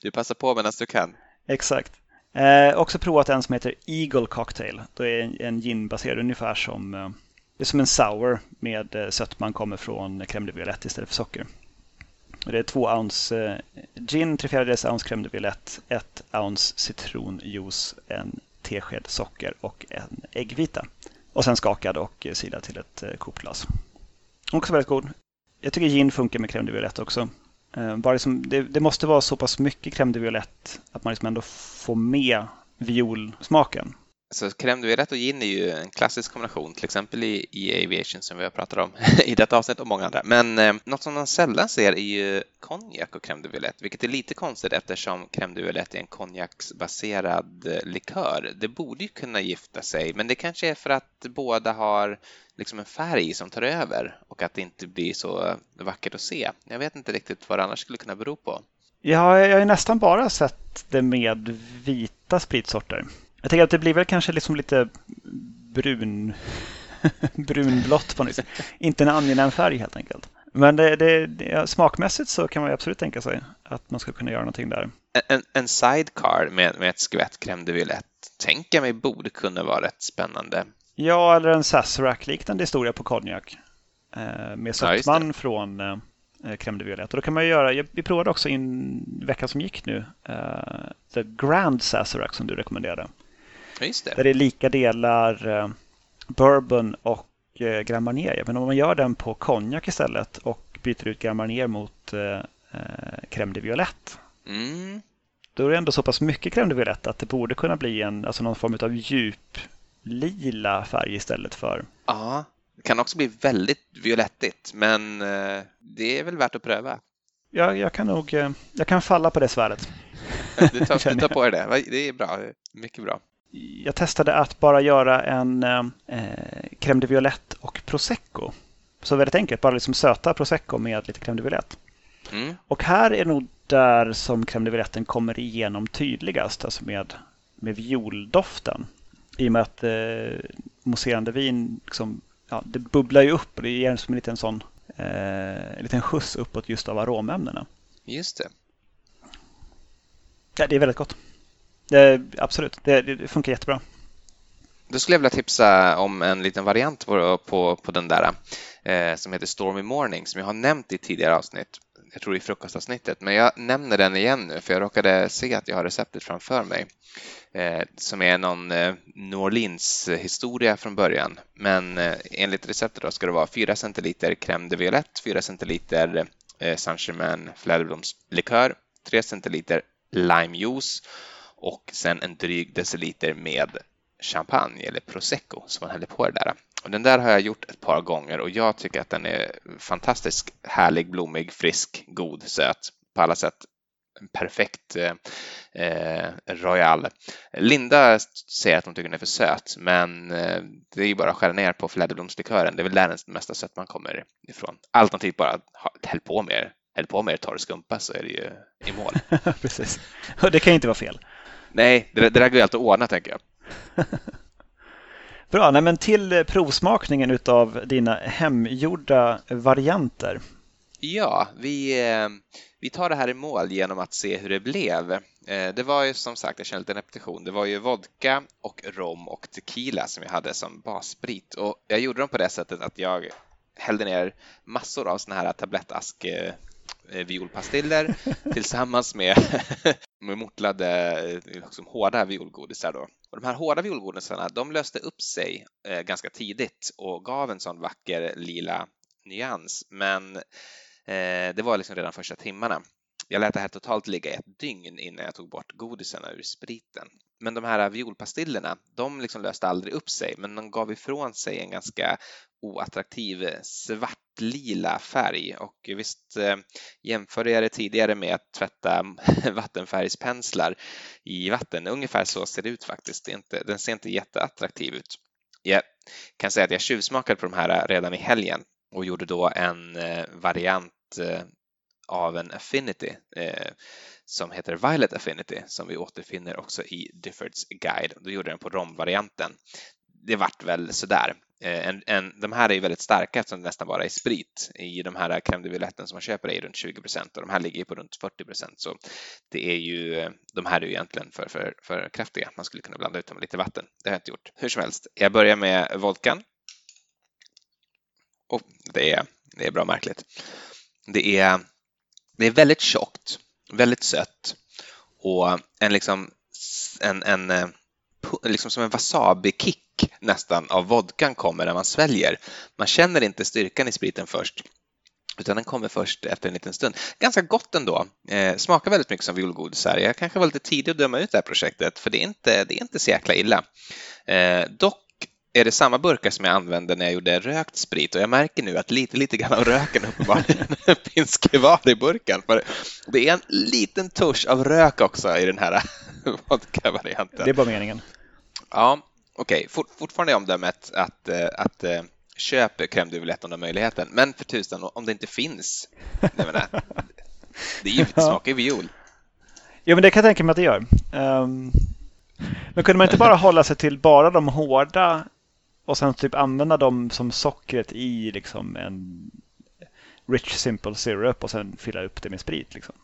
Du passar på medan du kan. Exakt. Eh, också provat en som heter Eagle Cocktail. Det är en, en ginbaserad ungefär som, eh, det är som en sour med eh, sötman kommer från crème de violette istället för socker. Och det är två ounce eh, gin, tre fjärdedels ounce crème de violette, ett ounce citronjuice, en tesked socker och en äggvita. Och sen skakad och eh, silad till ett eh, kokglas. Också väldigt god. Jag tycker gin funkar med crème de violette också. Eh, bara liksom, det, det måste vara så pass mycket crème de violette att man liksom ändå får med violsmaken. Så crème de violette och gin är ju en klassisk kombination, till exempel i, i Aviation som vi har pratat om i detta avsnitt och många andra. Men eh, något som man sällan ser är ju konjak och crème de violette, vilket är lite konstigt eftersom crème de violette är en konjaksbaserad eh, likör. Det borde ju kunna gifta sig, men det kanske är för att båda har liksom en färg som tar över och att det inte blir så vackert att se. Jag vet inte riktigt vad det annars skulle kunna bero på. Ja, jag har ju nästan bara sett det med vita spritsorter. Jag tänker att det blir väl kanske liksom lite brun, brunblått på något sätt. Inte en angenäm färg helt enkelt. Men det, det, det, ja, smakmässigt så kan man ju absolut tänka sig att man skulle kunna göra någonting där. En, en sidecar med, med ett skvätt crème de violette tänker jag mig borde kunna vara rätt spännande. Ja, eller en Sazerac-liknande historia på konjak. Eh, med Ja, sötman från eh, crème de violette. Och då kan man ju göra, jag- vi provade också in veckan som gick nu, eh, The Grand Sazerac som du rekommenderade. Det. Där det är lika delar eh, bourbon och eh, Grand Marnier. Men om man gör den på konjak istället och byter ut Grand Marnier mot eh, eh, crème de violette. Mm. Då är det ändå så pass mycket crème de violette att det borde kunna bli en, alltså någon form av djup lila färg istället för Ja, det kan också bli väldigt violettigt, men det är väl värt att pröva. jag, jag kan nog jag kan falla på det svärdet. Du tar, du tar på dig det. Det är bra. Mycket bra. Jag testade att bara göra en eh, eh, crème de violette och prosecco. Så väldigt enkelt, bara liksom söta prosecco med lite crème de violette. Mm. Och här är nog där som crème de violetten kommer igenom tydligast, alltså med, med violdoften. I och med att eh, mousserande vin, liksom, ja, det bubblar ju upp och det ger som en liten sån eh, en liten skjuts uppåt just av aromämnena. Just det. Ja, det är väldigt gott. Eh, det, absolut, det, det funkar jättebra. Då skulle jag vilja tipsa om en liten variant på, på, på den där eh, som heter Stormy Morning som jag har nämnt i tidigare avsnitt. Jag tror i frukostavsnittet, men jag nämner den igen nu för jag råkade se att jag har receptet framför mig. Eh, som är någon eh, New Orleans-historia från början. Men eh, enligt receptet då ska det vara 4 centiliter crème de violette, 4 centiliter eh, Saint-Germain fläderblomslikör, 3 centiliter limejuice och sen en dryg deciliter med champagne eller prosecco som man häller på det där. Och den där har jag gjort ett par gånger och jag tycker att den är fantastiskt härlig, blommig, frisk, god, söt på alla sätt. en perfekt eh, eh, Royal. Linda säger att hon tycker den är för söt, men eh, det är ju bara att skära ner på fläderblomslikören. Det är väl där den mesta sötman kommer ifrån. Alternativt bara häll på mer häll på mer torr skumpa så är det ju i mål. Precis. Och det kan ju inte vara fel. Nej, det, det där går ju alltid att ordna tänker jag. Bra, nej, men till provsmakningen utav dina hemgjorda varianter. Ja, vi, eh, vi tar det här i mål genom att se hur det blev. Eh, det var ju som sagt, jag känner lite repetition, det var ju vodka och rom och tequila som jag hade som bassprit och jag gjorde dem på det sättet att jag hällde ner massor av såna här tablettask eh, violpastiller tillsammans med, med mortlade eh, liksom, hårda violgodisar. Då. Och de här hårda violgodisarna de löste upp sig eh, ganska tidigt och gav en sån vacker lila nyans. Men eh, det var liksom redan första timmarna. Jag lät det här totalt ligga i ett dygn innan jag tog bort godisarna ur spriten. Men de här violpastillerna, de liksom löste aldrig upp sig, men de gav ifrån sig en ganska oattraktiv svartlila färg och visst eh, jämförde jag det tidigare med att tvätta vattenfärgspenslar i vatten. Ungefär så ser det ut faktiskt. Det inte, den ser inte jätteattraktiv ut. Jag kan säga att jag tjuvsmakade på de här redan i helgen och gjorde då en eh, variant eh, av en Affinity eh, som heter Violet Affinity som vi återfinner också i Diffords guide. Då gjorde den på romvarianten. Det vart väl sådär. Eh, en, en, de här är ju väldigt starka eftersom det nästan bara är sprit. I de här crème de violetten som man köper är runt 20 procent och de här ligger på runt 40 procent. Så det är ju, eh, de här är ju egentligen för, för, för kraftiga. Man skulle kunna blanda ut dem med lite vatten. Det har jag inte gjort. Hur som helst, jag börjar med vodkan. Och det är, det är bra märkligt. Det är, det är väldigt tjockt väldigt sött och en liksom en, en eh, liksom som en wasabi-kick nästan av vodkan kommer när man sväljer. Man känner inte styrkan i spriten först utan den kommer först efter en liten stund. Ganska gott ändå. Eh, smakar väldigt mycket som violgodisar. Jag kanske var lite tidig att döma ut det här projektet för det är inte, det är inte så jäkla illa. Eh, dock är det samma burkar som jag använde när jag gjorde rökt sprit och jag märker nu att lite, lite grann av röken uppenbarligen finns kvar i burken. För det är en liten tusch av rök också i den här vodka-varianten. Det är bara meningen. Ja, okej. Okay. Fort, fortfarande omdömet att, att, att eh, köp crème du om du har möjligheten. Men för tusan, om det inte finns. Menar, det är ju, det smakar ju viol. Jo, men det kan jag tänka mig att det gör. Um, men kunde man inte bara hålla sig till bara de hårda och sen typ använda dem som sockret i liksom en rich simple syrup och sen fylla upp det med sprit. Liksom.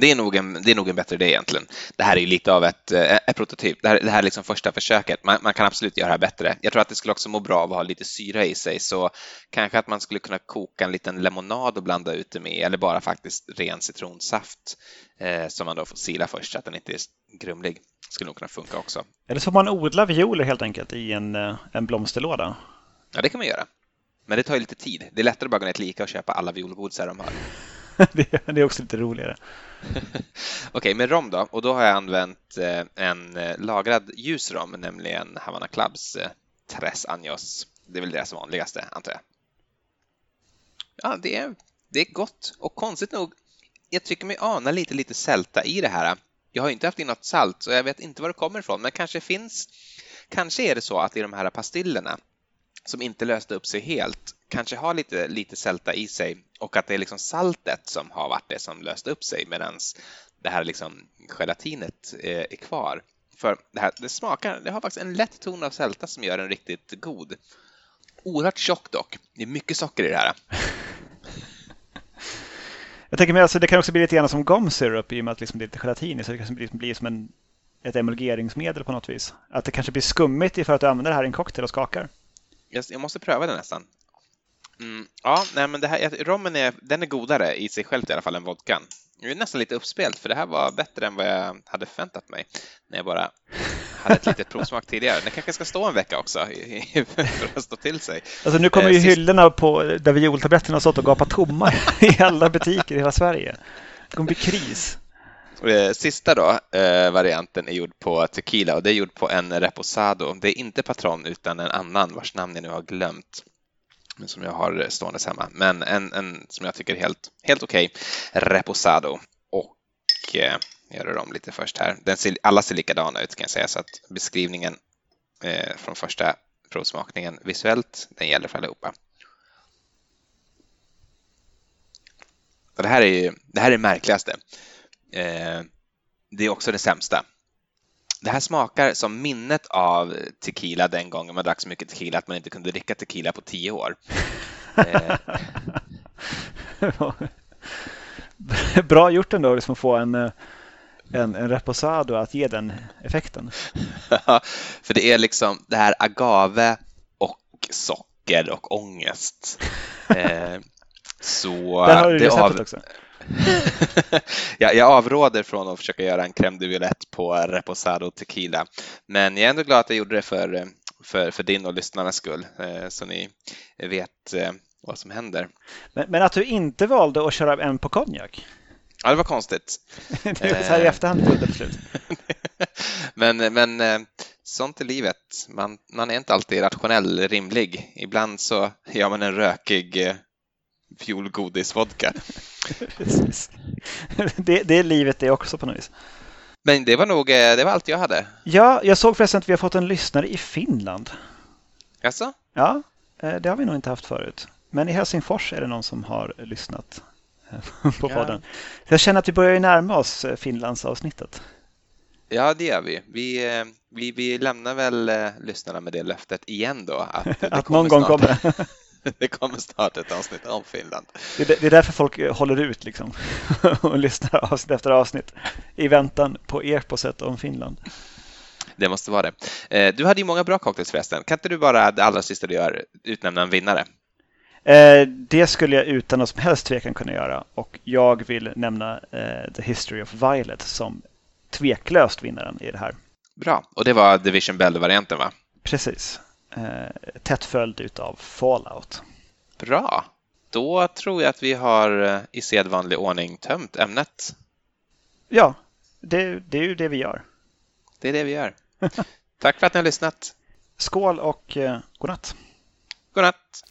Det är, nog en, det är nog en bättre idé egentligen. Det här är lite av ett, eh, ett prototyp. Det här, det här är liksom första försöket. Man, man, kan absolut göra det här bättre. Jag tror att det skulle också må bra av att ha lite syra i sig, så kanske att man skulle kunna koka en liten lemonad och blanda ut det med, eller bara faktiskt ren citronsaft eh, som man då får sila först så att den inte är grumlig skulle nog kunna funka också. Eller så får man odla violer helt enkelt i en, eh, en blomsterlåda. Ja, det kan man göra. Men det tar ju lite tid. Det är lättare att bara gå ner till Ica och köpa alla violgodisar de har. det är också lite roligare. Okej, okay, med rom då? Och då har jag använt eh, en eh, lagrad ljus rom, nämligen Havana Clubs eh, Tres Años. Det är väl deras vanligaste, antar jag. Ja, det är, det är gott och konstigt nog, jag tycker mig ana lite, lite sälta i det här. Jag har inte haft in något salt så jag vet inte var det kommer ifrån, men kanske finns Kanske är det så att i de här pastillerna som inte löste upp sig helt kanske har lite, lite sälta i sig och att det är liksom saltet som har varit det som löste upp sig medan det här liksom gelatinet är kvar. För det här, det smakar, det har faktiskt en lätt ton av sälta som gör den riktigt god. Oerhört tjock dock. Det är mycket socker i det här. Jag tänker mig alltså det kan också bli lite grann som gum syrup i och med att liksom det är lite gelatin i så det kan bli, bli som en, ett emulgeringsmedel på något vis. Att det kanske blir skummigt för att du använder det här i en cocktail och skakar. Jag måste pröva det nästan. Mm, ja, nej, men det här, rommen är, den är godare i sig själv i alla fall än vodkan. Jag är nästan lite uppspelt för det här var bättre än vad jag hade förväntat mig när jag bara hade ett litet provsmak tidigare. Den kanske ska stå en vecka också för att stå till sig. Alltså nu kommer ju eh, hyllorna på, där violtabletterna har stått och gapat tomma i alla butiker i hela Sverige. Det kommer bli kris. Eh, sista då, eh, varianten är gjord på tequila och det är gjord på en reposado. Det är inte Patron utan en annan vars namn jag nu har glömt som jag har stående hemma. Men en, en som jag tycker är helt, helt okej, okay, reposado. Och eh, rör om lite först här. Den ser, alla ser likadana ut kan jag säga så att beskrivningen eh, från första provsmakningen visuellt, den gäller för allihopa. Och det här är det här är det märkligaste. Eh, det är också det sämsta. Det här smakar som minnet av tequila den gången man drack så mycket tequila att man inte kunde dricka tequila på tio år. Eh, Bra gjort ändå liksom att få en, eh, en, en reposado att ge den effekten. För det är liksom det här agave och socker och ångest. Eh, så Där har du det receptet av... också. jag, jag avråder från att försöka göra en crème de violette på reposado tequila. Men jag är ändå glad att jag gjorde det för, för, för din och lyssnarnas skull, eh, så ni vet eh, vad som händer. Men, men att du inte valde att köra en på konjak? Ja, det var konstigt. Det är så här i Eh. efterhand tog beslut. men, men sånt är livet. Man, man är inte alltid rationell, rimlig. Ibland så gör man en rökig fiolgodisvodka. Precis. Det, det är livet det också på något vis. Men det var nog eh, det var allt jag hade. Ja, jag såg förresten att vi har fått en lyssnare i Finland. Jaså? Ja, eh, det har vi nog inte haft förut. Men i Helsingfors är det någon som har lyssnat eh, på podden. Jag känner att vi börjar närma oss Finlandsavsnittet. Ja, det gör vi. Vi, vi, vi lämnar väl lyssnarna med det löftet igen då. Att, Att någon gång snart, kommer det. kommer snart ett avsnitt om Finland. Det är, därför folk eh, håller ut liksom och lyssnar avsnitt efter avsnitt i väntan på eposet om Finland. Det måste vara det. Eh, Du hade ju många bra cocktails förresten. Kan inte du bara, det allra sista du gör, utnämna en vinnare? Eh, Det skulle jag utan någon som helst tvekan kunna göra och jag vill nämna The History of Violet som tveklöst vinnaren i det här. Bra. Och det var Division Bell-varianten, va? Precis. Eh, Tätt följd utav Fallout. Bra. Då tror jag att vi har eh, i sedvanlig ordning tömt ämnet. Ja, det, det är ju det vi gör. Det är det vi gör. Tack för att ni har lyssnat. Skål och eh, godnatt. God natt.